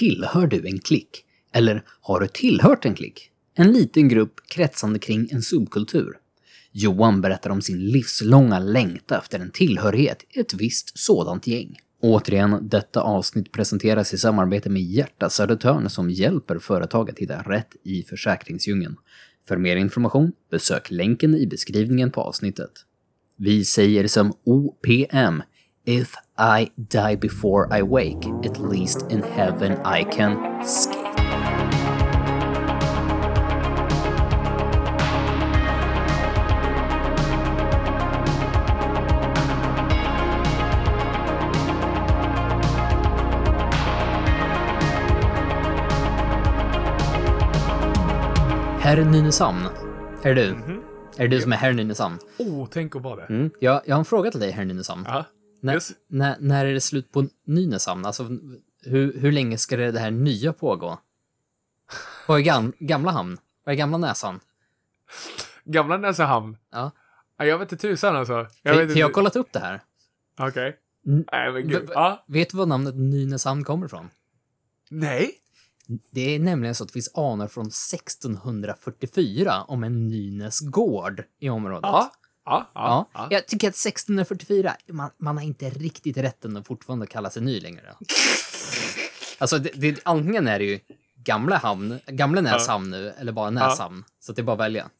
Tillhör du en klick? Eller har du tillhört en klick? En liten grupp kretsande kring en subkultur. Johan berättar om sin livslånga längtan efter en tillhörighet i ett visst sådant gäng. Återigen, detta avsnitt presenteras i samarbete med Hjärta Södertörn som hjälper företag att hitta rätt i försäkringsdjungeln. För mer information, besök länken i beskrivningen på avsnittet. Vi säger som OPM. If I die before I wake, at least in heaven I can skate. Herr Nynäshamn, är det du? Mhm. Är det du som är herr Nynäshamn? Oh, tänk att vara det. Mm. Jag, jag har en fråga till dig, herr Nynäshamn. När, Yes. när, när är det slut på Nynäshamn? Alltså, hur, hur länge ska det, det här nya pågå? Vad är gam, gamla hamn? Vad är gamla näsan? Gamla Näsehamn. Ja. Ja, jag vet inte tusan alltså. Jag För, jag har kollat upp det här. Okej. Mm. Nej, men gud. Ja. Vet du var namnet Nynäshamn kommer ifrån? Nej. Det är nämligen så att det finns anor från 1644 om en Nynäsgård i området. Ja. Ja. Ja, Ja. ja. jag tycker att 1644, man, man har inte riktigt rätten att fortfarande kalla sig ny längre. Alltså, det, det, antingen är det ju gamla hamn, gamla Näshamn nu, eller bara Näshamn. Så att det är bara att välja.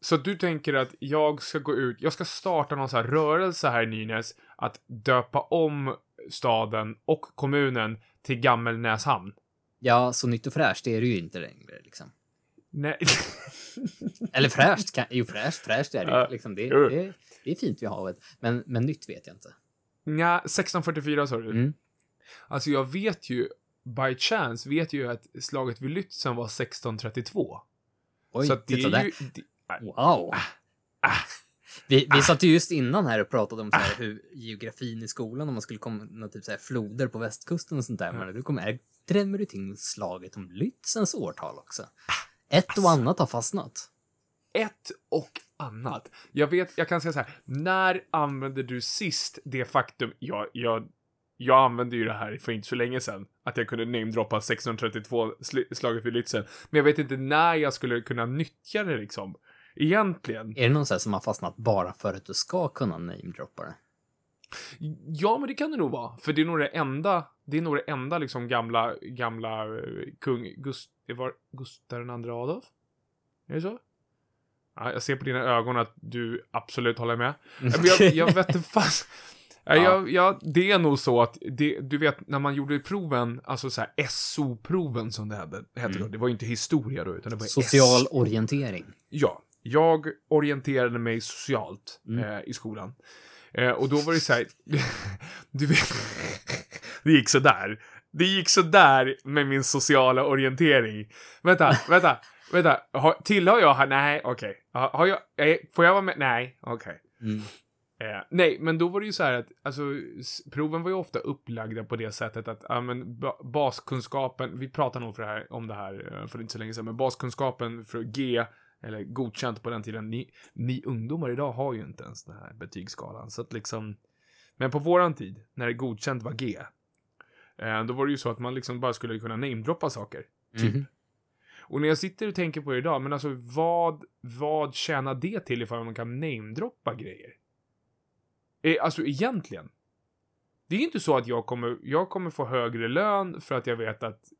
Så du tänker att jag ska gå ut, jag ska starta någon så här rörelse här i Nynäs att döpa om staden och kommunen till Gammelnäshamn? Ja, så nytt och fräscht det är det ju inte längre. Liksom. Nej. Eller fräscht, kan, jo fräscht, fräscht är det. Ja, Liksom, det, det, det är fint vid havet. Men, men nytt vet jag inte. Nja, 1644 sa du. Mm. Alltså jag vet ju, by chance, vet ju att slaget vid Lützen var 1632. Oj, så det titta är där. ju... Det, Wow. ah. Vi, vi satt ju just innan här och pratade om så här hur geografin i skolan, om man skulle komma typ så här floder på västkusten och sånt där. Men du kommer, drämmer du till slaget om Lützens årtal också. Ett och annat har fastnat. ett och annat. Jag vet, jag kan säga så här. När använde du sist det faktum, jag, jag, jag använde ju det här för inte så länge sedan, att jag kunde namedroppa 1632 sl- slaget vid Lützen. Men jag vet inte när jag skulle kunna nyttja det liksom. Egentligen. Är det någon så här som har fastnat bara för att du ska kunna namedroppa det? Ja, men det kan det nog vara. För det är nog det enda, det är nog det enda liksom gamla, gamla eh, kung, Gust, det var Gustav II Adolf? Är det så? Ja, jag ser på dina ögon att du absolut håller med. Men jag, jag vet inte fast. Ja. Ja. Jag, jag, det är nog så att, det, du vet, när man gjorde proven, alltså så här SO-proven som det hette, hette då, det var ju inte historia då, utan det var Social SO. orientering. Ja, jag orienterade mig socialt Mm. eh, i skolan. Eh, och då var det så här, du vet, det gick så där. Det gick så där med min sociala orientering. Vänta, vänta, vänta, har, tillhör jag här? Nej, okej. Har, har jag, eh, får jag vara med? Nej, okej. Mm. Eh, nej, men då var det ju så här att alltså, proven var ju ofta upplagda på det sättet att ja, men, ba baskunskapen, vi pratade nog för det här, om det här eh, för inte så länge sedan, men baskunskapen för G, eller godkänt på den tiden, ni, ni ungdomar idag har ju inte ens den här betygsskalan, så att liksom, men på våran tid, när det godkänt var G, eh, då var det ju så att man liksom bara skulle kunna namedroppa saker. Typ. Mhm. Och när jag sitter och tänker på det idag, men alltså vad, vad tjänar det till ifall man kan namedroppa grejer? Eh, alltså egentligen. Det är inte så att jag kommer, jag kommer få högre lön för att jag vet att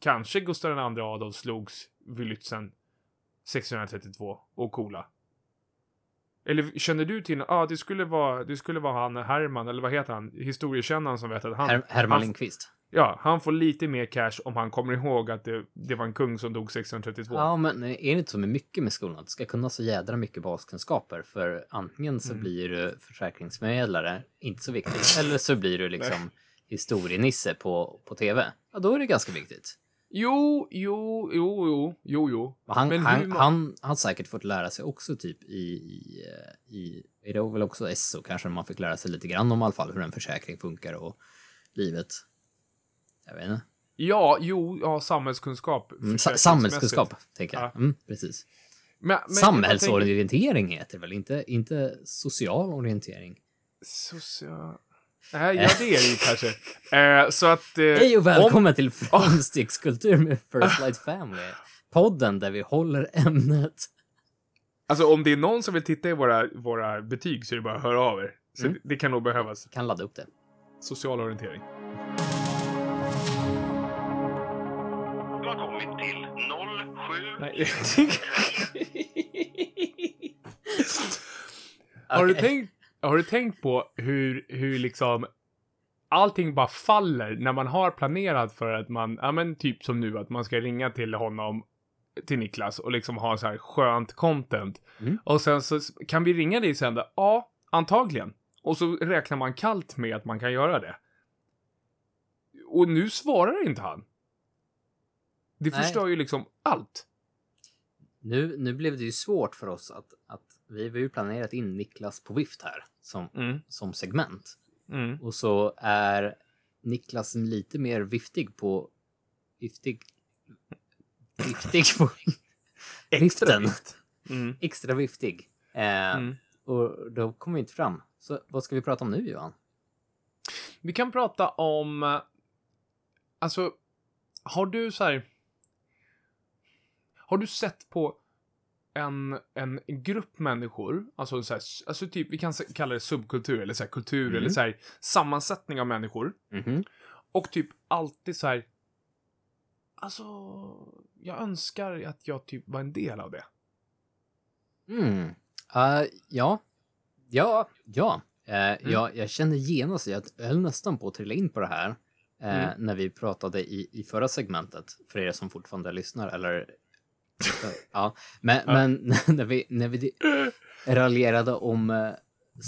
kanske Gustav II Adolf slogs vid Lützen 1632 och coola. Eller känner du till, ja ah, det skulle vara, det skulle vara han Herman, eller vad heter han, historiekännaren som vet att han, Her Herman han- Lindqvist. ja, han får lite mer cash om han kommer ihåg att det, det var en kung som dog 1632. Ja, men är det inte så med mycket med skolan? Att du ska kunna så jädra mycket baskunskaper. För antingen så Mm. blir du försäkringsförmedlare, inte så viktigt. eller så blir du liksom historienisse på, på tv. Ja, då är det ganska viktigt. Jo, jo, jo, jo, jo, jo. Han, Men han, må- han har säkert fått lära sig också typ i, i, eh, i är det väl också SO kanske man fick lära sig lite grann om i alla fall hur en försäkring funkar och livet. Jag vet inte. Ja, jo, ja, samhällskunskap. Mm, samhällskunskap, tänker jag. Ja. Mm, precis. Men, men jag tänker- Samhällsorientering heter det väl, inte, inte social orientering? Social... Nej, ja, det är det ju kanske. Eh, så att... Eh, Hej och om- välkommen till Framstegskultur med First Light Family. Podden där vi håller ämnet. Alltså om det är någon som vill titta i våra, våra betyg så är det bara att höra av er. Så Mm. det, det kan nog behövas. Kan ladda upp det. Social orientering. Du har kommit till 07... Nej. har, du tänkt, har du tänkt på hur, hur liksom allting bara faller när man har planerat för att man, ja men typ som nu, att man ska ringa till honom, till Niklas och liksom ha så här skönt content. Mm. Och sen så kan vi ringa dig sen då? Ja, antagligen. Och så räknar man kallt med att man kan göra det. Och nu svarar inte han. Det Nej. förstör ju liksom allt. Nu, nu blev det ju svårt för oss att, att vi har ju planerat in Niklas på vift här som, Mm, som segment. mm. Och så är Niklas lite mer viftig på... Viftig? Viftig på... Viften. vift. Mm. Extra viftig. Eh, Mm. Och då kommer vi inte fram. Så vad ska vi prata om nu Johan? Vi kan prata om... eh, Alltså, har du så här... Har du sett på en, en grupp människor, alltså, så här, alltså typ, vi kan kalla det subkultur, eller så här, kultur, Mm. eller så här, sammansättning av människor, Mhm. och typ alltid så här... Alltså, jag önskar att jag typ var en del av det. Mm. Eh, ja. Ja, ja. Eh, Mm. jag, jag kände genast, jag höll nästan på att trilla in på det här eh, Mm. när vi pratade i, i förra segmentet, för er som fortfarande lyssnar, eller... ja, men, Ja. men när vi, när vi raljerade om eh,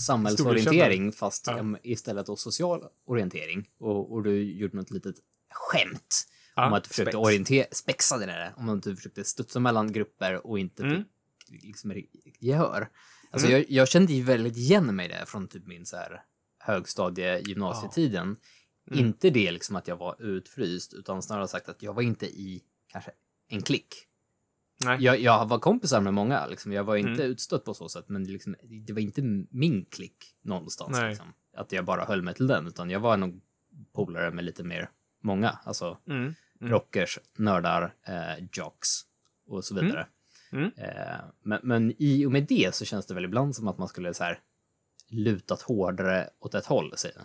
samhällsorientering, fast Ja. istället då social orientering, och, och du gjorde något litet skämt Ja, om att du försökte spex. orientera, spexade det där, om att du försökte studsa mellan grupper och inte Mm. fick liksom gehör. Alltså Mm. jag, jag kände ju väldigt igen mig där från typ min så här högstadie gymnasietiden. Mm. Inte det liksom att jag var utfryst, utan snarare sagt att jag var inte i kanske en klick. Nej. Jag, jag var kompisar med många, liksom. jag var inte Mm. utstött på så sätt, men det liksom, det var inte min klick någonstans. Liksom. Att jag bara höll mig till den, utan jag var nog polare med lite mer många, alltså Mm. Mm. rockers, nördar, eh, jocks och så vidare. Mm. Eh, men, men i och med det så känns det väl ibland som att man skulle så här lutat hårdare åt ett håll. Säger.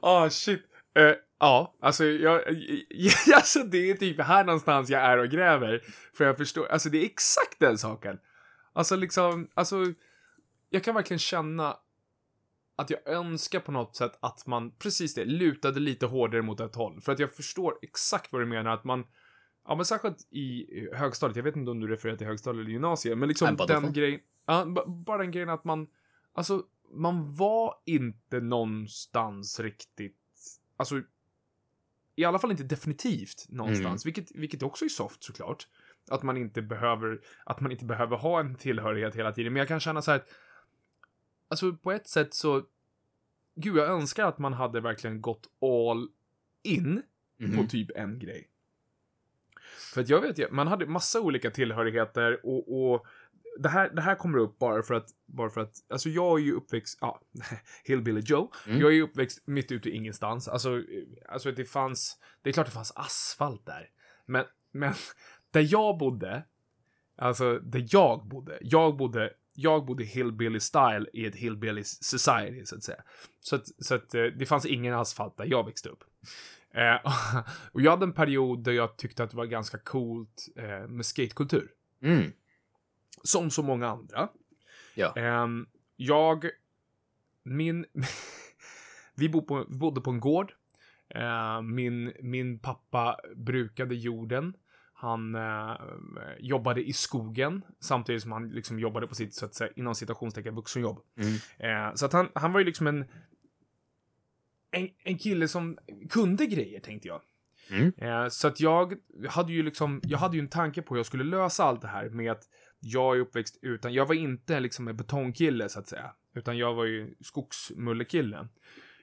Ah, shit. Eh, ja, alltså, jag, alltså det är typ här någonstans jag är och gräver. För jag förstår, alltså det är exakt den saken. Alltså liksom, alltså, jag kan verkligen känna att jag önskar på något sätt att man, precis det, lutade lite hårdare mot ett håll. För att jag förstår exakt vad du menar, att man, ja men särskilt i högstadiet, jag vet inte om du refererar till högstadiet eller gymnasiet, men liksom den grejen, ja, bara den grejen att man, alltså, man var inte någonstans riktigt, alltså, i alla fall inte definitivt någonstans, vilket, vilket också är soft såklart. Att man inte behöver, att man inte behöver ha en tillhörighet hela tiden, men jag kan känna så här att, alltså på ett sätt så, gud jag önskar att man hade verkligen gått all in Mhm. på typ en grej. För att jag vet ju, man hade massa olika tillhörigheter och, och det, här, det här kommer upp bara för att, bara för att, alltså jag är ju uppväxt, ja, Hillbilly Joe. Mm. Jag är ju uppväxt mitt ute i ingenstans. Alltså, alltså det fanns, det är klart det fanns asfalt där. Men, men där jag bodde, alltså där jag bodde, jag bodde jag bodde hillbilly style i ett hillbilly society, så att säga. Så att, så att eh, det fanns ingen asfalt där jag växte upp. Eh, och jag hade en period där jag tyckte att det var ganska coolt eh, med skatekultur. Mm. Som så många andra. Ja. Ehm, jag, min, vi bo på, bodde på en gård. Ehm, min, min pappa brukade jorden. Han eh, jobbade i skogen samtidigt som han liksom jobbade på sitt, så att säga, inom citationstecken, vuxenjobb. Mm. Eh, så att han, han var ju liksom en, en, en kille som kunde grejer, tänkte jag. Mm. Eh, så att jag hade ju liksom, jag hade ju en tanke på hur jag skulle lösa allt det här med att jag är uppväxt utan, jag var inte liksom en betongkille så att säga, utan jag var ju skogsmullekillen.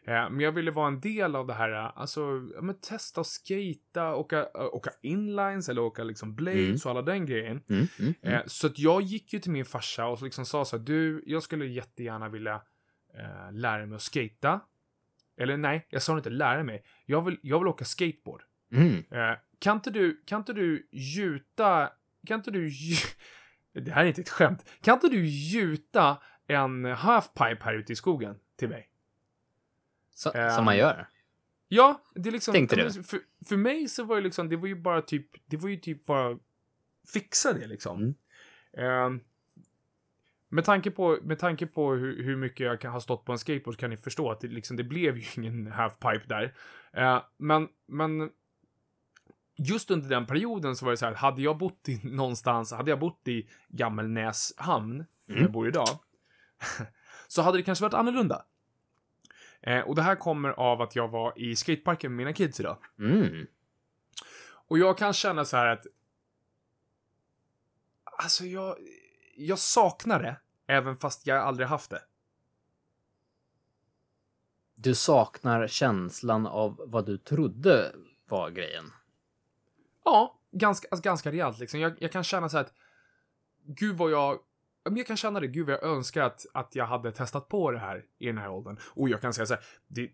Eh, men jag ville vara en del av det här, eh, alltså, men testa att skata, åka, äh, åka inlines eller åka liksom blades Mm. och alla den grejen. Mm. Mm. Mm. Eh, så att jag gick ju till min farsa och så liksom sa så här, du, jag skulle jättegärna vilja eh, lära mig att skata. Eller nej, jag sa inte lära mig. Jag vill, jag vill åka skateboard. Mm. Eh, kan inte du, kan inte du gjuta, kan inte du Det här är inte ett skämt. Kan inte du gjuta en halfpipe här ute i skogen till mig? Så, Ehm, som man gör. Ja, det är liksom... Tänkte du? För, för mig så var det liksom, det var ju bara typ, det var ju typ bara fixa det liksom. Mm. Ehm, med tanke på, med tanke på hur, hur mycket jag kan ha stått på en skateboard så kan ni förstå att det, liksom, det blev ju ingen halfpipe där. Eh, men, men just under den perioden så var det så här, hade jag bott i någonstans, hade jag bott i Gammelnäs hamn, där Mm. jag bor idag, så hade det kanske varit annorlunda. Eh, och det här kommer av att jag var i skateparken med mina kids idag. Mm. Och jag kan känna så här att... Alltså jag... Jag saknar det, även fast jag aldrig haft det. Du saknar känslan av vad du trodde var grejen. Ja, ganska, alltså ganska rejält liksom. Jag, jag kan känna så att... Gud vad jag... Jag kan känna det, gud vad jag önskar att, att jag hade testat på det här i den här åldern. Och jag kan säga så här, det,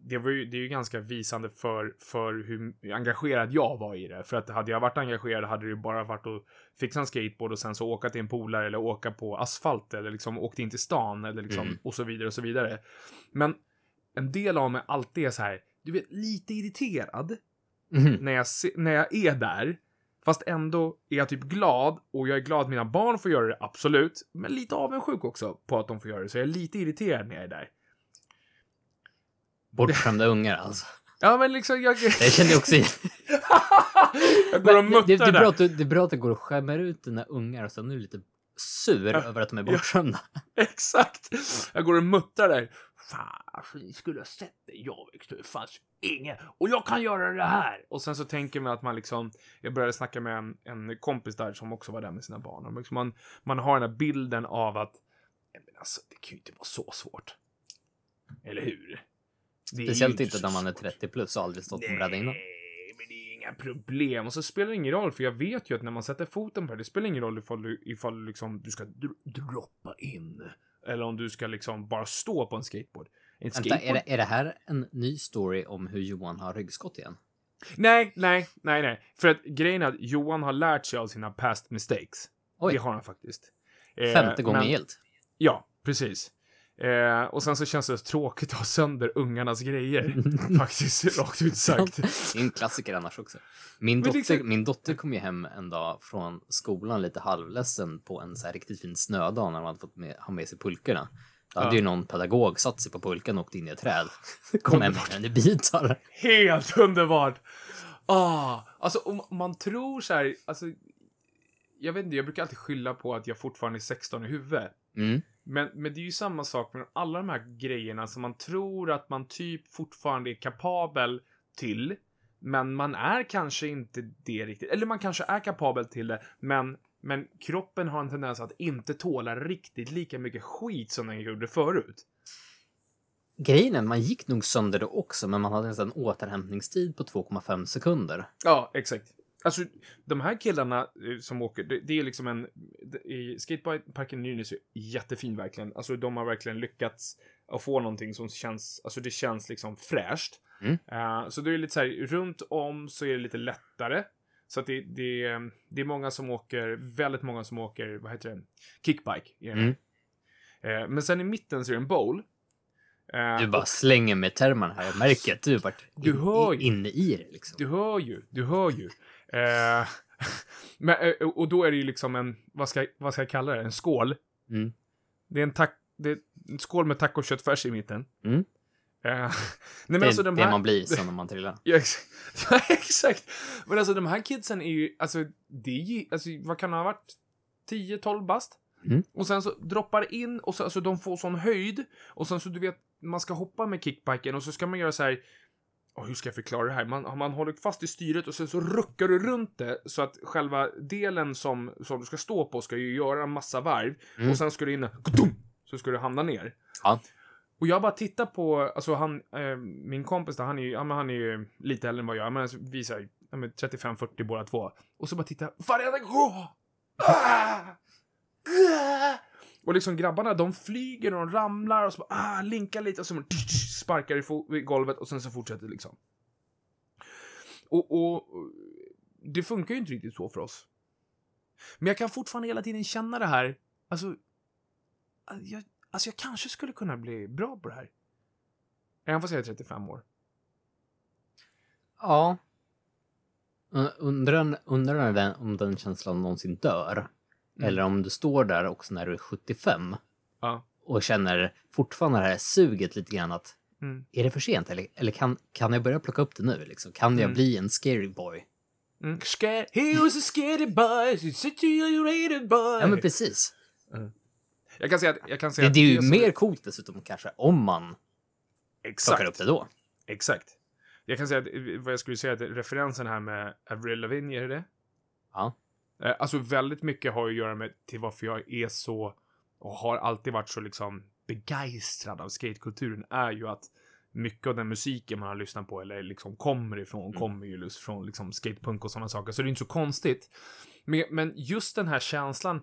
det, var ju, det är ju ganska visande för, för hur engagerad jag var i det. För att hade jag varit engagerad hade det bara varit att fixa en skateboard och sen så åka till en polare eller åka på asfalt eller liksom åkt in till stan eller liksom Mm. och så vidare och så vidare. Men en del av mig alltid är så här, du vet, lite irriterad Mhm. när jag, se, när jag är där. Fast ändå är jag typ glad och jag är glad att mina barn får göra det, absolut. Men lite avundsjuk också på att de får göra det, så jag är lite irriterad när jag är där. Bortskämda ungar alltså. Ja, men liksom jag... Jag kände också jag går och Men det, det, är bra att du, det är bra att du går och skämmer ut dina ungar och sen är du lite sur Ja. över att de är bortskämda. Exakt! Jag går och muttrar där. Fan, alltså, ni skulle ha sett det jag växte upp. Fanns ingen. Och jag kan göra det här! Och sen så tänker man att man liksom... Jag började snacka med en, en kompis där som också var där med sina barn. Och liksom man, man har den här bilden av att... "Nej, Men alltså, det kan ju inte vara så svårt. Eller hur? Speciellt inte när man är svårt. 30 plus och aldrig stått på en bräda innan. Nej, men det är inga problem. Och så spelar det ingen roll, för jag vet ju att när man sätter foten på det, det spelar ingen roll ifall du, ifall du liksom, du ska dr- droppa in. Eller om du ska liksom bara stå på en skateboard. En Vänta, skateboard? är det, är det här en ny story om hur Johan har ryggskott igen? Nej, nej, nej, nej. För att grejen är att Johan har lärt sig av sina past mistakes. Oj. Det har han faktiskt. Eh, Femte gången men- gillt. Ja, precis. Eh, och sen så känns det tråkigt att ha sönder ungarnas grejer. faktiskt, rakt ut sagt. Det är en klassiker annars också. Min dotter, liksom- min dotter kom ju hem en dag från skolan lite halvledsen på en så här riktigt fin snödag när de hade fått med, ha med sig pulkorna. Då hade Ja. ju någon pedagog satt sig på pulkan och åkt in i ett träd. Kom hem med den i bitar. Helt underbart! Ah, alltså om man tror så här, alltså. Jag vet inte, jag brukar alltid skylla på att jag fortfarande är 16 i huvudet. Mm. Men, men det är ju samma sak med alla de här grejerna som man tror att man typ fortfarande är kapabel till. Men man är kanske inte det riktigt. Eller man kanske är kapabel till det, men, men kroppen har en tendens att inte tåla riktigt lika mycket skit som den gjorde förut. Grejen är, man gick nog sönder då också, men man hade en återhämtningstid på 2,5 sekunder. Ja, exakt. Alltså, de här killarna eh, som åker, det, det är liksom en... I skateparken Nynäs är jättefin verkligen. Alltså, de har verkligen lyckats att få någonting som känns, alltså det känns liksom fräscht. Mm. Eh, så det är lite så här, runt om så är det lite lättare. Så att det, det, det är många som åker, väldigt många som åker, vad heter det, kickbike. Mm. Eh, men sen i mitten så är det en bowl. Eh, Du bara slänger med termerna här. Jag märker att du har varit Du hör ju. inne i det liksom. Du hör ju, du hör ju. Eh, men, eh, och då är det ju liksom en, vad ska, vad ska jag kalla det, en skål. Mm. Det är en, tack, det är en skål med tacoköttfärs i mitten. Mm. Eh, nej Det alltså är de det här... man blir sen när man trillar. Ja, ex- ja, exakt. Men alltså de här kidsen är ju, alltså det är ju, alltså vad kan det ha varit? 10-12 bast? Mm. Och sen så droppar in och så, alltså de får sån höjd. Och sen så du vet, man ska hoppa med kickbiken och så ska man göra så här. Åh, hur ska jag förklara det här? Man, man håller fast i styret och sen så ruckar du runt det så att själva delen som, som du ska stå på ska ju göra en massa varv. Mm. Och sen ska du in så ska du hamna ner. Ja. Och jag bara tittar på, alltså han, eh, min kompis där, han är ju, ja, men han är ju lite äldre än vad jag är, men alltså, vi här, ja, men 35-40 båda två. Och så bara titta, varenda gång! Ah! Ah! Och liksom grabbarna, de flyger och de ramlar och så bara, ah, linkar lite och så bara, sparkar i, i golvet och sen så fortsätter det liksom. Och, och, det funkar ju inte riktigt så för oss. Men jag kan fortfarande hela tiden känna det här, alltså, ah, jag, alltså jag kanske skulle kunna bli bra på det här. Även fast jag är 35 år. Ja. Undrar, undrar den, om den känslan någonsin dör. Mm. Eller om du står där också när du är 75 Ja. och känner fortfarande det här suget lite grann att Mm. är det för sent eller, eller kan, kan jag börja plocka upp det nu? Liksom? Kan jag Mm. bli en scary boy? Mm. He was a scaredy boy, situated boy. Ja men precis. Jag kan säga att, jag kan Det, säga att det är ju mer coolt dessutom kanske om man Exakt. plockar upp det då. Exakt. Jag kan säga att, vad jag skulle säga, att referensen här med Avril Lavigne, är det det? Ja. Eh, Alltså väldigt mycket har att göra med till varför jag är så, och har alltid varit så liksom begeistrad av skatekulturen, är ju att mycket av den musiken man har lyssnat på eller liksom kommer ifrån, kommer ju just från liksom skatepunk och sådana saker. Så det är inte så konstigt. Men, men just den här känslan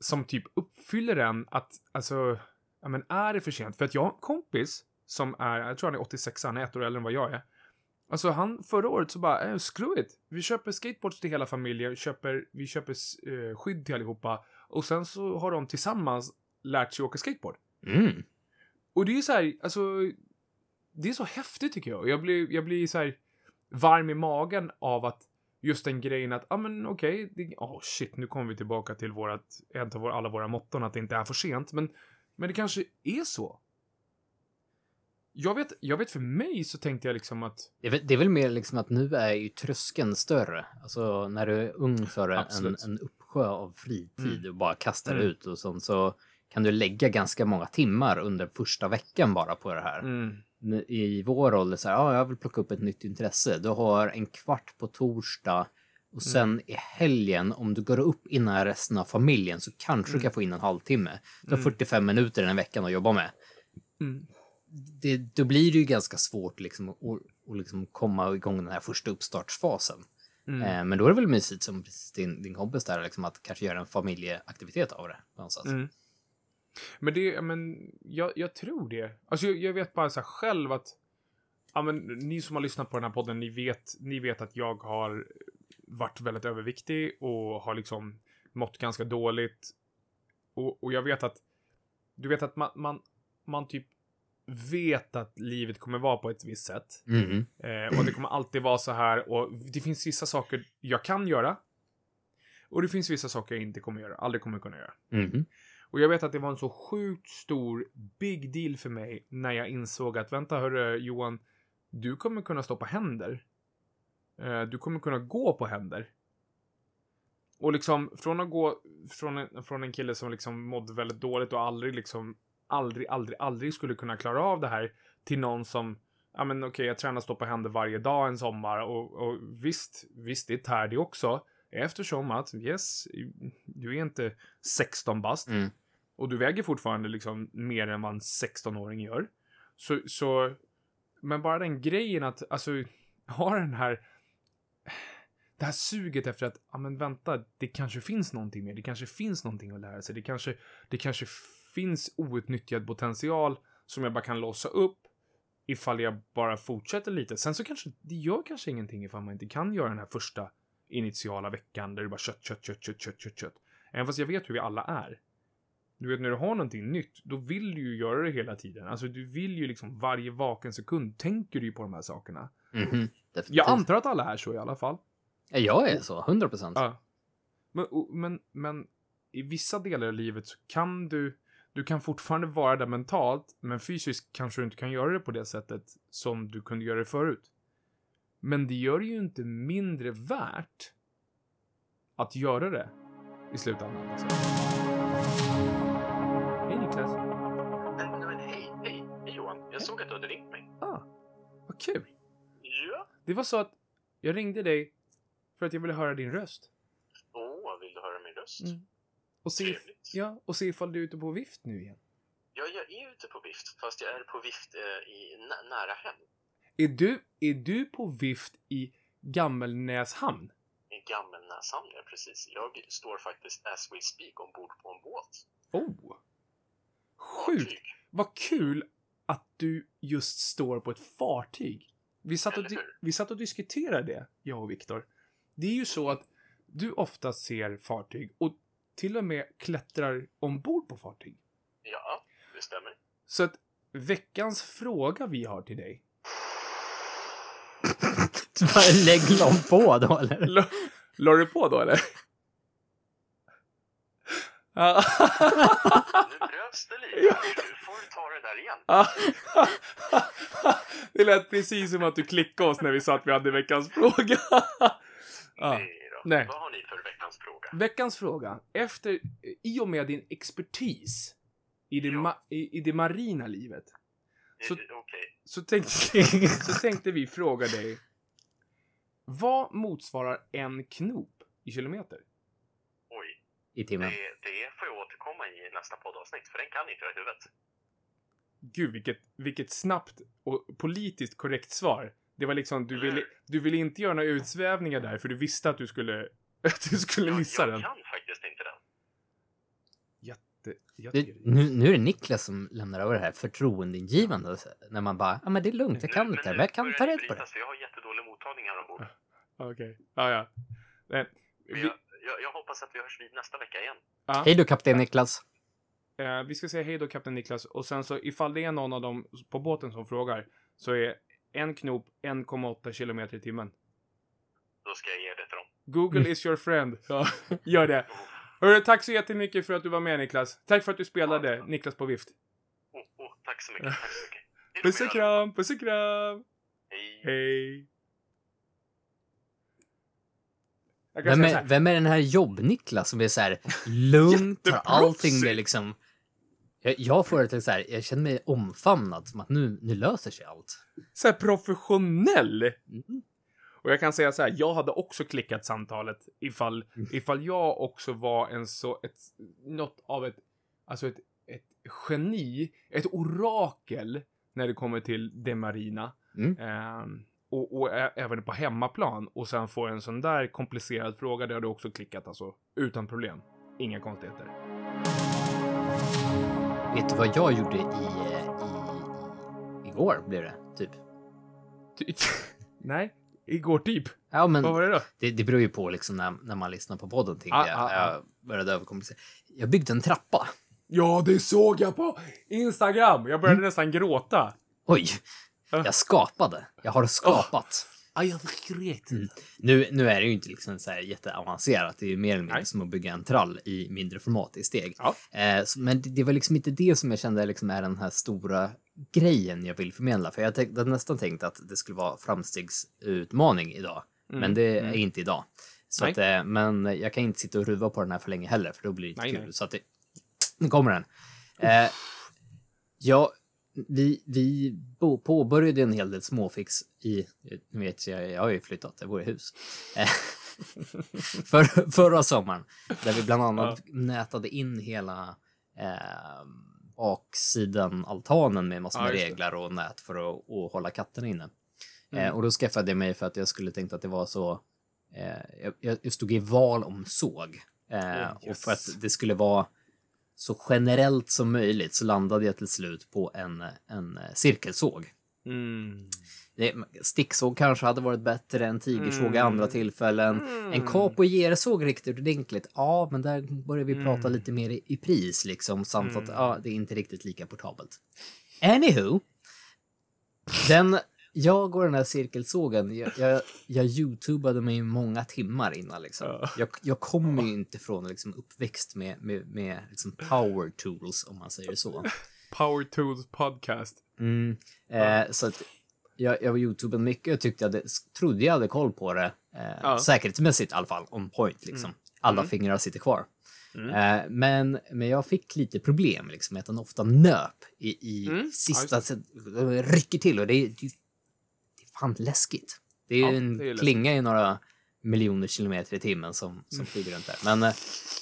som typ uppfyller en att, alltså, ja men är det för sent? För att jag har en kompis som är, jag tror han är 86, han är ett år äldre än vad jag är. Alltså han, förra året så bara, eh, screw it. Vi köper skateboards till hela familjen, köper, vi köper eh, skydd till allihopa. Och sen så har de tillsammans lärt sig åka skateboard. Mm. Och det är ju så här, alltså, det är så häftigt tycker jag. Jag blir, jag blir så här varm i magen av att just den grejen att, ja ah, men okej, okay, oh shit, nu kommer vi tillbaka till vårat, ett av våra, alla våra motton att det inte är för sent, men, men det kanske är så. Jag vet, jag vet för mig så tänkte jag liksom att, Det är, väl, det är väl mer liksom att nu är ju tröskeln större. Alltså när du är ung så är det en, en uppsjö av fritid Mm. och bara kastar Mm. ut och sånt. Så kan du lägga ganska många timmar under första veckan bara på det här. mm, I vår ålder så här, ja, jag vill plocka upp ett nytt intresse. Du har en kvart på torsdag och sen i helgen, om du går upp innan resten av familjen så kanske du kan få in en halvtimme. Du har Mm. 45 minuter den veckan att jobba med. mm, Det, då blir det ju ganska svårt liksom, att, att liksom komma igång den här första uppstartsfasen. mm. Eh, men då är det väl mysigt som din, din kompis där, liksom, att kanske göra en familjeaktivitet av det. Någonstans. Mm. Men det, men jag, jag tror det. Alltså jag, jag vet bara så här själv att, ja men ni som har lyssnat på den här podden, ni vet, ni vet att jag har varit väldigt överviktig och har liksom mått ganska dåligt. Och, och jag vet att, du vet att man, man, man typ vet att livet kommer vara på ett visst sätt. Mm. Eh, och det kommer alltid vara så här och det finns vissa saker jag kan göra. Och det finns vissa saker jag inte kommer göra, aldrig kommer kunna göra. Mm. Och jag vet att det var en så sjukt stor big deal för mig när jag insåg att vänta hörru Johan, du kommer kunna stå på händer. Eh, Du kommer kunna gå på händer. Och liksom från att gå från en, från en kille som liksom mådde väldigt dåligt och aldrig liksom aldrig, aldrig, aldrig skulle kunna klara av det här till någon som ja men okej, jag tränar stå på händer varje dag en sommar och, och visst, visst det tär det också. Eftersom att, yes, du är inte 16 bast Mm. och du väger fortfarande liksom mer än vad en 16-åring gör. Så, så, men bara den grejen att, alltså, ha den här, det här suget efter att, ja men vänta, det kanske finns någonting mer, det kanske finns någonting att lära sig, det kanske, det kanske finns outnyttjad potential som jag bara kan låsa upp ifall jag bara fortsätter lite. Sen så kanske, det gör kanske ingenting ifall man inte kan göra den här första initiala veckan där det bara kött, kött, kött, kött, kött, kött, kött. Även fast jag vet hur vi alla är. Du vet, när du har någonting nytt, då vill du ju göra det hela tiden. Alltså, du vill ju liksom varje vaken sekund tänker du ju på de här sakerna. Mhm. Definitivt. Jag antar att alla är så i alla fall. Ja, Jag är så, 100 procent. Ja. Men, men, men i vissa delar av livet så kan du, du kan fortfarande vara där mentalt, men fysiskt kanske du inte kan göra det på det sättet som du kunde göra det förut. Men det gör det ju inte mindre värt att göra det i slutändan. Liksom. Hej Niklas. Hej, hej, hej Johan. Jag såg att du hade ringt mig. Ah, vad kul. Ja? Det var så att jag ringde dig för att jag ville höra din röst. Åh, vill du höra min röst? Mm. Och se, ja, och se ifall du är ute på vift nu igen. Ja, jag är ute på vift, fast jag är på vift eh, i nä- nära hem. Är du, är du på vift i Gammelnäshamn? I Gammelnäshamn, ja precis. Jag står faktiskt as we speak ombord på en båt. Oh! Sjukt! Vad kul att du just står på ett fartyg. Vi satt, och vi satt och diskuterade det, jag och Viktor. Det är ju så att du ofta ser fartyg och till och med klättrar ombord på fartyg. Ja, det stämmer. Så att veckans fråga vi har till dig. Lägg dem på då eller? L- La du på då eller? Ja. Nu bröts det lite. Nu får du ta det där igen. Det lät precis som att du klickade oss när vi sa att vi hade veckans fråga. Nej då. Nej. Vad har ni för veckans fråga? Veckans fråga. Efter, i och med din expertis i det, Ja. ma- i, i det marina livet Så- Eh, Okej. så tänkte, så tänkte vi fråga dig. Vad motsvarar en knop i kilometer? Oj. I timmen. Det, det får jag återkomma i nästa poddavsnitt, för den kan inte jag i huvudet. Gud, vilket, vilket snabbt och politiskt korrekt svar. Det var liksom, du ville, du ville inte göra några utsvävningar där, för du visste att du skulle, att du skulle Jag, missa jag den. kan faktiskt inte den. Jätte, jätte, Det, nu, nu är det Niklas som lämnar över det här förtroendeingivande. När man bara, ja men det är lugnt, jag kan Nu- inte, nu men jag kan ta rätt på det. för Jag har jättedålig mottagning här ombord. Okej, ja, ja. Nej, Men vi, jag, jag, jag hoppas att vi hörs vid nästa vecka igen. ja. Hej då kapten Niklas. Eh, vi ska säga hej då, kapten Niklas. Och sen så ifall det är någon av dem på båten som frågar så är en knop 1,8 kilometer i timmen. Då ska jag ge det. Google is your friend. Ja, gör det. Hörru, tack så jättemycket för att du var med Niklas. Tack för att du spelade Niklas på vift. Oh, oh, tack så mycket. Tack så mycket. Hej då Puss på och kram, puss och kram. Hej. Vem är, här. vem är den här jobb-Niklas som är så här lugnt, tar allting med liksom... Jag, jag får det till så här, jag känner mig omfamnad, som att nu, nu löser sig allt. så här professionell. Mm. Och jag kan säga så här, jag hade också klickat samtalet ifall, Mm. ifall jag också var en så, ett, något av ett, alltså ett, ett geni, ett orakel när det kommer till det marina. Mm. Ehm, och, och ä- även på hemmaplan. Och sen få en sån där komplicerad fråga, det hade jag också klickat alltså. Utan problem. Inga konstigheter. Vet du vad jag gjorde i, eh, i, igår, blev det, typ? Ty- Nej, igår typ. Ja, men Vad var det då? det, det beror ju på liksom när, när man lyssnar på podden, tänkte Ah, jag. ah, ah. Jag började överkomplicera. Jag byggde en trappa. Ja, det såg jag på Instagram! Jag började nästan gråta. Oj! Ah. Jag skapade. Jag har skapat. Ja, jag skrek. Mm. Nu, nu är det ju inte liksom så här jätteavancerat. Det är ju mer eller mindre Nej. som att bygga en trall i mindre format i steg. Ja. Eh, men det, det var liksom inte det som jag kände liksom är den här stora grejen jag vill förmedla. För jag tänk- hade nästan tänkt att det skulle vara framstegsutmaning idag. Mm, Men det är mm. inte idag. Så Nej. att, eh, men jag kan inte sitta och ruva på den här för länge heller, för då blir det inte Nej, kul. nej. Så att det, nu kommer den. Eh, ja, vi, vi påbörjade en hel del småfix i, nu vet jag, jag har ju flyttat, jag bor i hus. Eh, för, förra sommaren, där vi bland annat nätade in hela eh, baksidan altanen med massor Ja, med det. reglar och nät för att, att hålla katterna inne. Mm. Eh, och då skaffade jag mig för att jag skulle tänkt att det var så, eh, jag- jag, stod i val om såg. Eh, Oh, Och yes. för att det skulle vara så generellt som möjligt så landade jag till slut på en, en eh, cirkelsåg. Mm. Det, sticksåg kanske hade varit bättre, en tigersåg i Mm. andra tillfällen. Mm. En kap och gersåg riktigt ordentligt. Ja, men där börjar vi prata Mm. lite mer i, i pris liksom. Samt att Mm. ja, det är inte riktigt lika portabelt. Anywho. Den, jag och den här cirkelsågen, jag, jag, jag youtubade mig många timmar innan liksom. Ja. Jag, jag kommer ju inte från liksom, uppväxt med, med, med liksom power tools, om man säger så. Power Tools Podcast. Mm. Eh, så att jag, jag var youtubade mycket och tyckte jag hade, trodde jag hade koll på det. Eh, Ja. Säkerhetsmässigt i alla fall, on point liksom. Alla Mm. fingrar sitter kvar. Mm. Eh, men, men jag fick lite problem liksom, att den ofta nöp i, i Mm. sista... Ja, det rycker till och det, är- det, är- fan läskigt. Det är Ja, ju en det är klinga i några miljoner kilometer i timmen som, som Mm. flyger runt där. Men eh,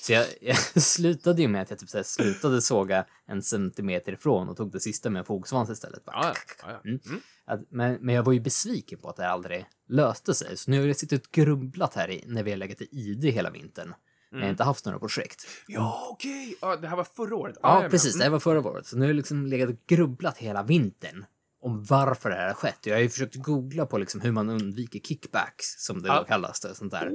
så jag, jag slutade ju med att jag typ så slutade såga en centimeter ifrån och tog det sista med en fogsvans istället. Bara, Ja, ja, ja, ja. Mm. Mm. att, men, men jag var ju besviken på att det aldrig löste sig. Så nu har jag suttit och grubblat här i, när vi har legat i ID hela vintern. Jag har inte haft några projekt. Ja, okej. Ja, det här var förra året. Ja, jag precis. Det menar. här var förra året. Så nu har jag liksom legat och grubblat hela vintern om varför det här har skett. Jag har ju försökt googla på liksom hur man undviker kickbacks, som det Ja. kallas. Det, sånt där.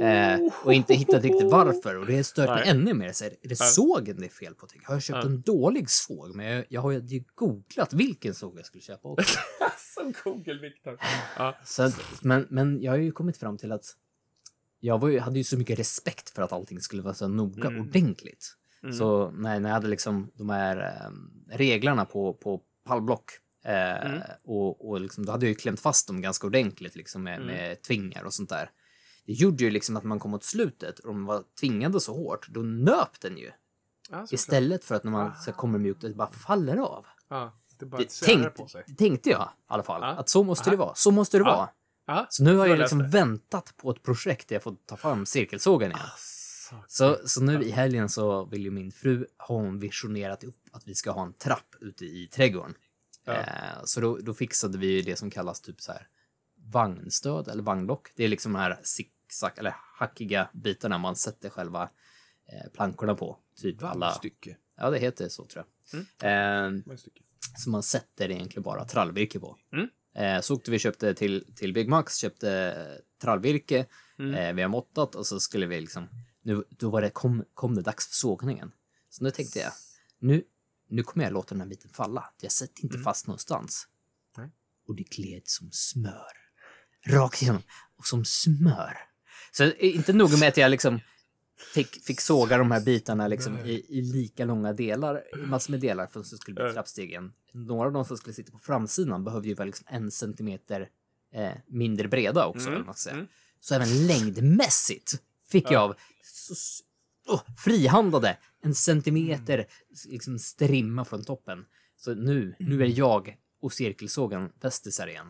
Eh, och inte hittat riktigt varför. Och det stört mig Nej. ännu mer. Så är det Ja. sågen det är fel på? Har jag köpt Ja. en dålig såg? Men jag, jag har ju googlat vilken såg jag skulle köpa också. Som Google, Viktor. Ja. Så men, men jag har ju kommit fram till att jag ju, hade ju så mycket respekt för att allting skulle vara så noga Mm. ordentligt. Mm. Så när, när jag hade liksom de här eh, reglarna på, på pallblock Mm. och, och liksom, då hade jag ju klämt fast dem ganska ordentligt liksom med, Mm. med tvingar och sånt där. Det gjorde ju liksom att man kom åt slutet och de var tvingade så hårt, då nöp den ju. Ja. Istället för att när man Ah. så kommer mjukt, det bara faller av. Ja, det bara Det tänkt, på sig. det tänkte jag i alla fall, Ja. att så måste det Aha. vara. Så måste det vara. Ja. Så nu har jag liksom det. väntat på ett projekt där jag får ta fram cirkelsågen igen. Asså. Så, så nu i helgen så vill ju min fru, har hon visionerat upp att vi ska ha en trapp ute i trädgården. Ja. Eh, så då, då fixade vi det som kallas typ så här vagnstöd eller vagnlock. Det är liksom de här zigzag eller hackiga bitarna man sätter själva eh, plankorna på. Typ alla. Vallstycke. Ja, det heter så tror jag. Mm. Eh, Vallstycke. som man sätter egentligen bara trallvirke på. Mm. Eh, så åkte vi köpte till, till Byggmax, köpte eh, trallvirke, Mm. eh, vi har måttat och så skulle vi liksom, nu, då var det, kom, kom det dags för sågningen. Så nu tänkte jag, nu, nu kommer jag låta den här biten falla. Jag sätter inte Mm. fast någonstans. Nej. Och det gled som smör. Rakt igenom. Och som smör. Så inte nog med att jag liksom fick, fick såga de här bitarna liksom i, i lika långa delar, i massor med delar för att det skulle bli trappstegen. Några av dem som skulle sitta på framsidan behövde ju vara liksom en centimeter eh, mindre breda också. Mm, Eller säga. mm. Så även längdmässigt fick Ja. jag av så, åh, frihandade en centimeter liksom strimma från toppen. Så nu, nu är jag och cirkelsågen bästisar igen.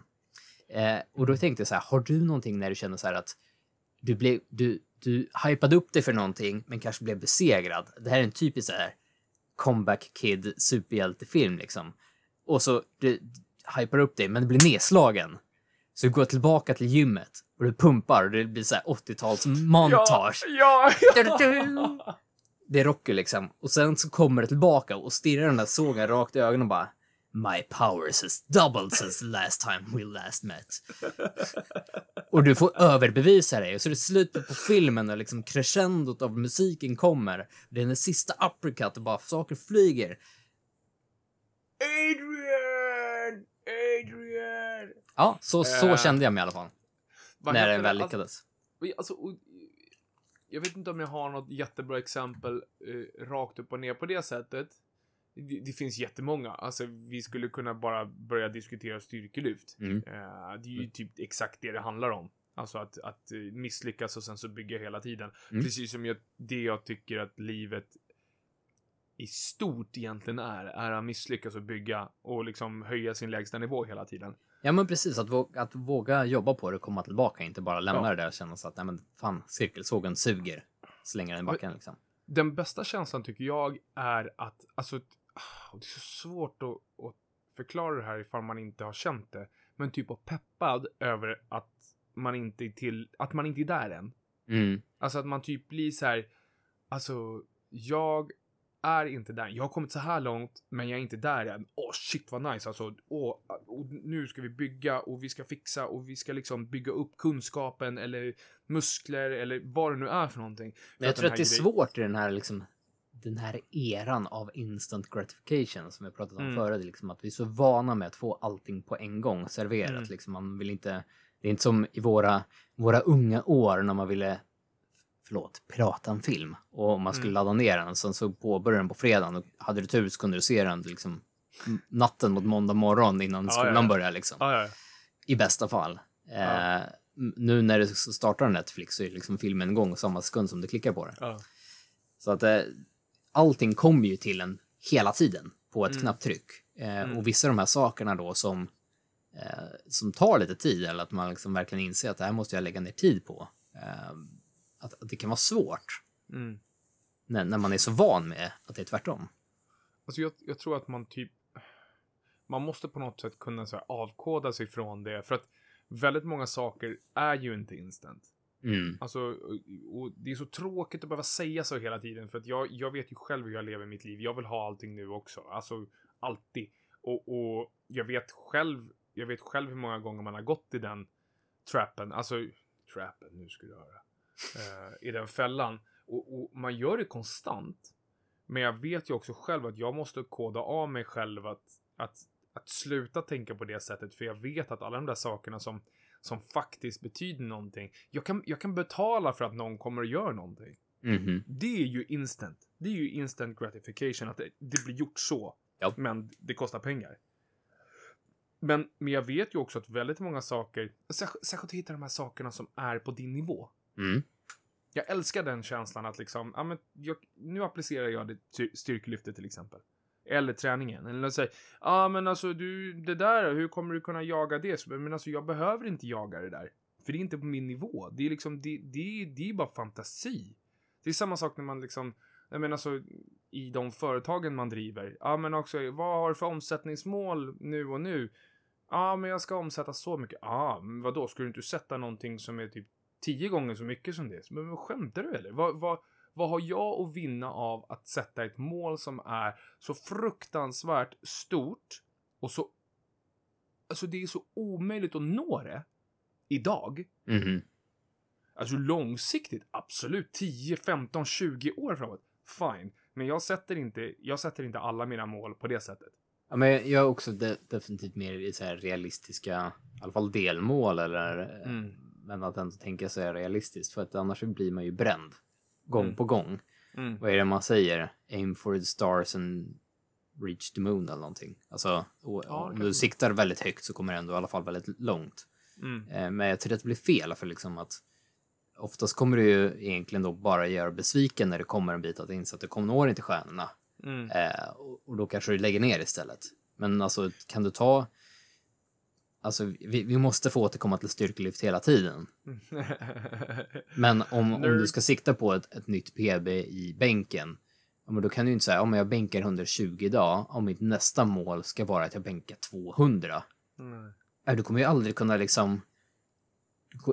Eh, och då tänkte jag så här, har du någonting när du känner så här att du, blev, du, du hypade upp dig för någonting men kanske blev besegrad? Det här är en typisk så här comeback kid superhjältefilm liksom. Och så du hypar upp dig men du blir nedslagen. Så du går tillbaka till gymmet och du pumpar och det blir så här 80-tals montage. Ja, ja, Du-du-du. Det är Rocky liksom. Och sen så kommer det tillbaka och stirrar den där sågen rakt i ögonen och bara My powers has doubled since the last time we last met. och du får överbevisa dig och så är det slutet på filmen och liksom crescendot av musiken kommer. Det är den sista uppercut och bara saker flyger. Adrian! Ja, så, så Eh, kände jag mig i alla fall. När den det? väl Alltså- lyckades. Alltså, och, jag vet inte om jag har något jättebra exempel eh, rakt upp och ner på det sättet. Det, det finns jättemånga. Alltså, vi skulle kunna bara börja diskutera styrkelyft. Mm. Eh, det är ju typ exakt det det handlar om. Alltså att, att eh, misslyckas och sen så bygga hela tiden. Mm. Precis som jag, det jag tycker att livet i stort egentligen är, är att misslyckas och bygga och liksom höja sin lägsta nivå hela tiden. Ja men precis, att våga, att våga jobba på det och komma tillbaka, inte bara lämna Ja. det där och känna så att nej men fan, cirkelsågen suger. Slänga den i backen liksom. Den bästa känslan tycker jag är att, alltså, ah, det är så svårt att, att förklara det här ifall man inte har känt det, men typ av peppad över att man inte är till, att man inte är där än. Mm. Alltså att man typ blir så här, alltså, jag är inte där. Jag har kommit så här långt, men jag är inte där än. Åh shit vad nice alltså. Åh, och nu ska vi bygga och vi ska fixa och vi ska liksom bygga upp kunskapen eller muskler eller vad det nu är för någonting. Men jag tror att det är svårt i den här liksom den här eran av instant gratification som vi pratat om Mm. förut, liksom att vi är så vana med att få allting på en gång serverat. Mm. Liksom man vill inte, det är inte som i våra, våra unga år när man ville, förlåt, pirata en film och man skulle Mm. ladda ner den sen så påbörjade den på fredagen och hade du tur så kunde du se den liksom natten mot måndag morgon innan Ja, skolan ja, ja. började liksom. Ja, ja. I bästa fall. Eh, nu när det startar Netflix så är liksom filmen igång samma sekund som du klickar på ja. Så att eh, allting kommer ju till en hela tiden på ett Mm. knapptryck. Eh, Mm. Och vissa av de här sakerna då som, eh, som tar lite tid eller att man liksom verkligen inser att det här måste jag lägga ner tid på. Att, att det kan vara svårt Mm. när, när man är så van med att det är tvärtom. Alltså jag, jag tror att man typ... Man måste på något sätt kunna så här, avkoda sig från det. För att väldigt många saker är ju inte instant. Mm. Alltså, och, och det är så tråkigt att behöva säga så hela tiden för att jag, jag vet ju själv hur jag lever mitt liv. Jag vill ha allting nu också. Alltså, alltid. Och, och jag vet själv, jag vet själv hur många gånger man har gått i den trappen. Alltså, trappen, nu ska du höra. Eh, I den fällan. Och, och man gör det konstant. Men jag vet ju också själv att jag måste koda av mig själv att, att, att sluta tänka på det sättet. För jag vet att alla de där sakerna som, som faktiskt betyder någonting. Jag kan, jag kan betala för att någon kommer och gör någonting. Mhm. Det är ju instant. Det är ju instant gratification. Att det, det blir gjort så. Ja. Men det kostar pengar. Men, men jag vet ju också att väldigt många saker, särskilt, särskilt att hitta de här sakerna som är på din nivå. Mm. Jag älskar den känslan att liksom, ja men jag, nu applicerar jag det styrkelyftet till exempel. Eller träningen. Eller säga, ja men alltså du, det där, hur kommer du kunna jaga det? Så, Men alltså jag behöver inte jaga det där. För det är inte på min nivå. Det är liksom, det, det, det är bara fantasi. Det är samma sak när man liksom, jag menar alltså i de företagen man driver. Ja men också, vad har du för omsättningsmål nu och nu? Ja men jag ska omsätta så mycket. Ja men vadå, ska du inte sätta någonting som är typ tio gånger så mycket som det? Men skämtar du eller? Vad, vad, vad har jag att vinna av att sätta ett mål som är så fruktansvärt stort och så... Alltså det är så omöjligt att nå det idag. Mhm. Alltså långsiktigt, absolut 10, 15, 20 år framåt. Fine. Men jag sätter inte, jag sätter inte alla mina mål på det sättet. Ja, men jag är också de definitivt mer i så här realistiska, i alla fall delmål eller eh, Mm. Men att ändå tänka sig realistiskt för att annars blir man ju bränd gång Mm. på gång. Mm. Vad är det man säger? Aim for the stars and reach the moon eller någonting. Alltså, och, Ja, om du siktar väldigt högt så kommer det ändå i alla fall väldigt långt. Mm. Eh, Men jag tycker att det blir fel för liksom att oftast kommer du ju egentligen då bara göra besviken när det kommer en bit att inse att du kommer nå inte stjärnorna. Mm. Eh, och, och då kanske du lägger ner istället. Men alltså kan du ta... Alltså vi, vi måste få återkomma till styrkelyft hela tiden. Men om, om du ska sikta på ett, ett nytt PB i bänken, men då kan du ju inte säga om jag bänkar 120 idag, om mitt nästa mål ska vara att jag bänkar 200. Mm. Nej, du kommer ju aldrig kunna liksom...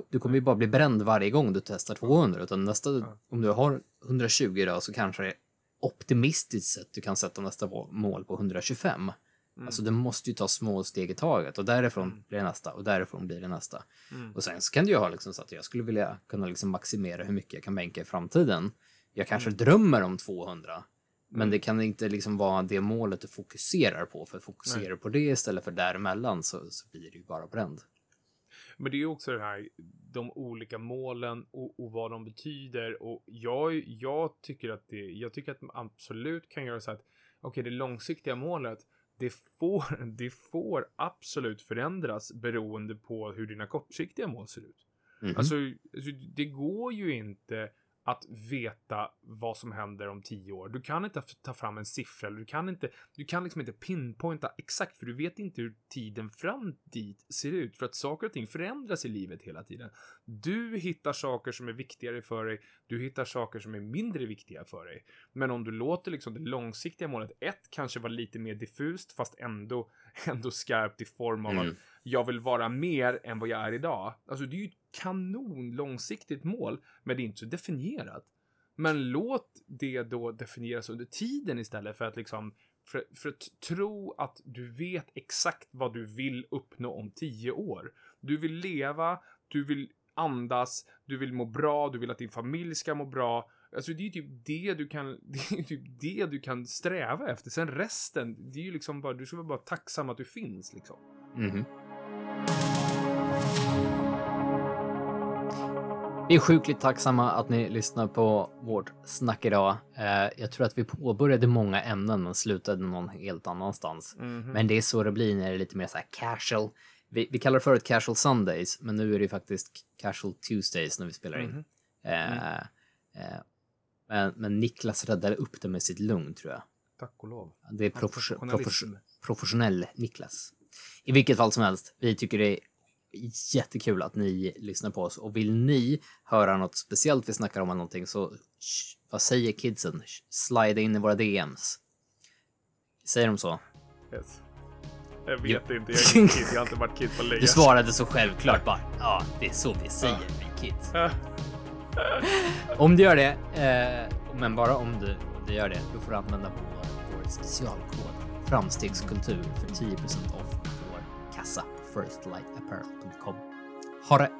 Du kommer ju bara bli bränd varje gång du testar 200. Utan nästa, om du har 120 idag så kanske det är optimistiskt sett du kan sätta nästa mål på 125. Alltså du måste ju ta små steg i taget och därifrån blir det nästa och därifrån blir det nästa. Mm. Och sen så kan du ju ha liksom så att jag skulle vilja kunna liksom maximera hur mycket jag kan bänka i framtiden. Jag kanske drömmer om 200. Men det kan inte liksom vara det målet du fokuserar på. För fokuserar du på det istället för däremellan så, så blir det ju bara bränd. Men det är ju också det här, de olika målen och, och vad de betyder. Och jag, jag tycker att det, jag tycker att man absolut kan göra så att, okej, det långsiktiga målet, det får, det får absolut förändras beroende på hur dina kortsiktiga mål ser ut. Alltså, alltså, det går ju inte att veta vad som händer om tio år. Du kan inte ta fram en siffra, eller du kan inte, du kan liksom inte pinpointa exakt, för du vet inte hur tiden fram dit ser ut, för att saker och ting förändras i livet hela tiden. Du hittar saker som är viktigare för dig, du hittar saker som är mindre viktiga för dig. Men om du låter liksom det långsiktiga målet, ett, kanske vara lite mer diffust, fast ändå, ändå skarpt i form av Mm. att jag vill vara mer än vad jag är idag. Alltså det är ju ett kanon långsiktigt mål, men det är inte så definierat. Men låt det då definieras under tiden istället för att liksom för, för att tro att du vet exakt vad du vill uppnå om tio år. Du vill leva, du vill andas, du vill må bra, du vill att din familj ska må bra. Alltså det är ju typ det du kan, det är typ det du kan sträva efter. Sen resten, det är ju liksom bara, du ska vara bara tacksam att du finns liksom. Mhm. Vi är sjukligt tacksamma att ni lyssnar på vårt snack idag. Eh, jag tror att vi påbörjade många ämnen men slutade någon helt annanstans. Men det är så det blir när det är lite mer så här casual. Vi, vi kallar det förut casual Sundays, men nu är det faktiskt casual Tuesdays när vi spelar in. Mhm. Eh, eh, men, men Niklas räddade upp det med sitt lugn tror jag. Tack och lov. Det är profes- professionalism. profes- professionell Niklas. I vilket fall som helst, vi tycker det är jättekul att ni lyssnar på oss och vill ni höra något speciellt vi snackar om eller någonting så sh, vad säger kidsen? Sh, Slida in i våra DMs. Säger de så? Yes. Jag vet Ja. inte, jag är ingen kid, jag har inte varit kid på länge. Du svarade så självklart bara ja, det är så vi säger vi kids. Om du gör det, eh, men bara om du, du gör det, då får du använda vår, vår specialkod framstegskultur för 10% off på vår kassa på firstlightapparel.com. Ha det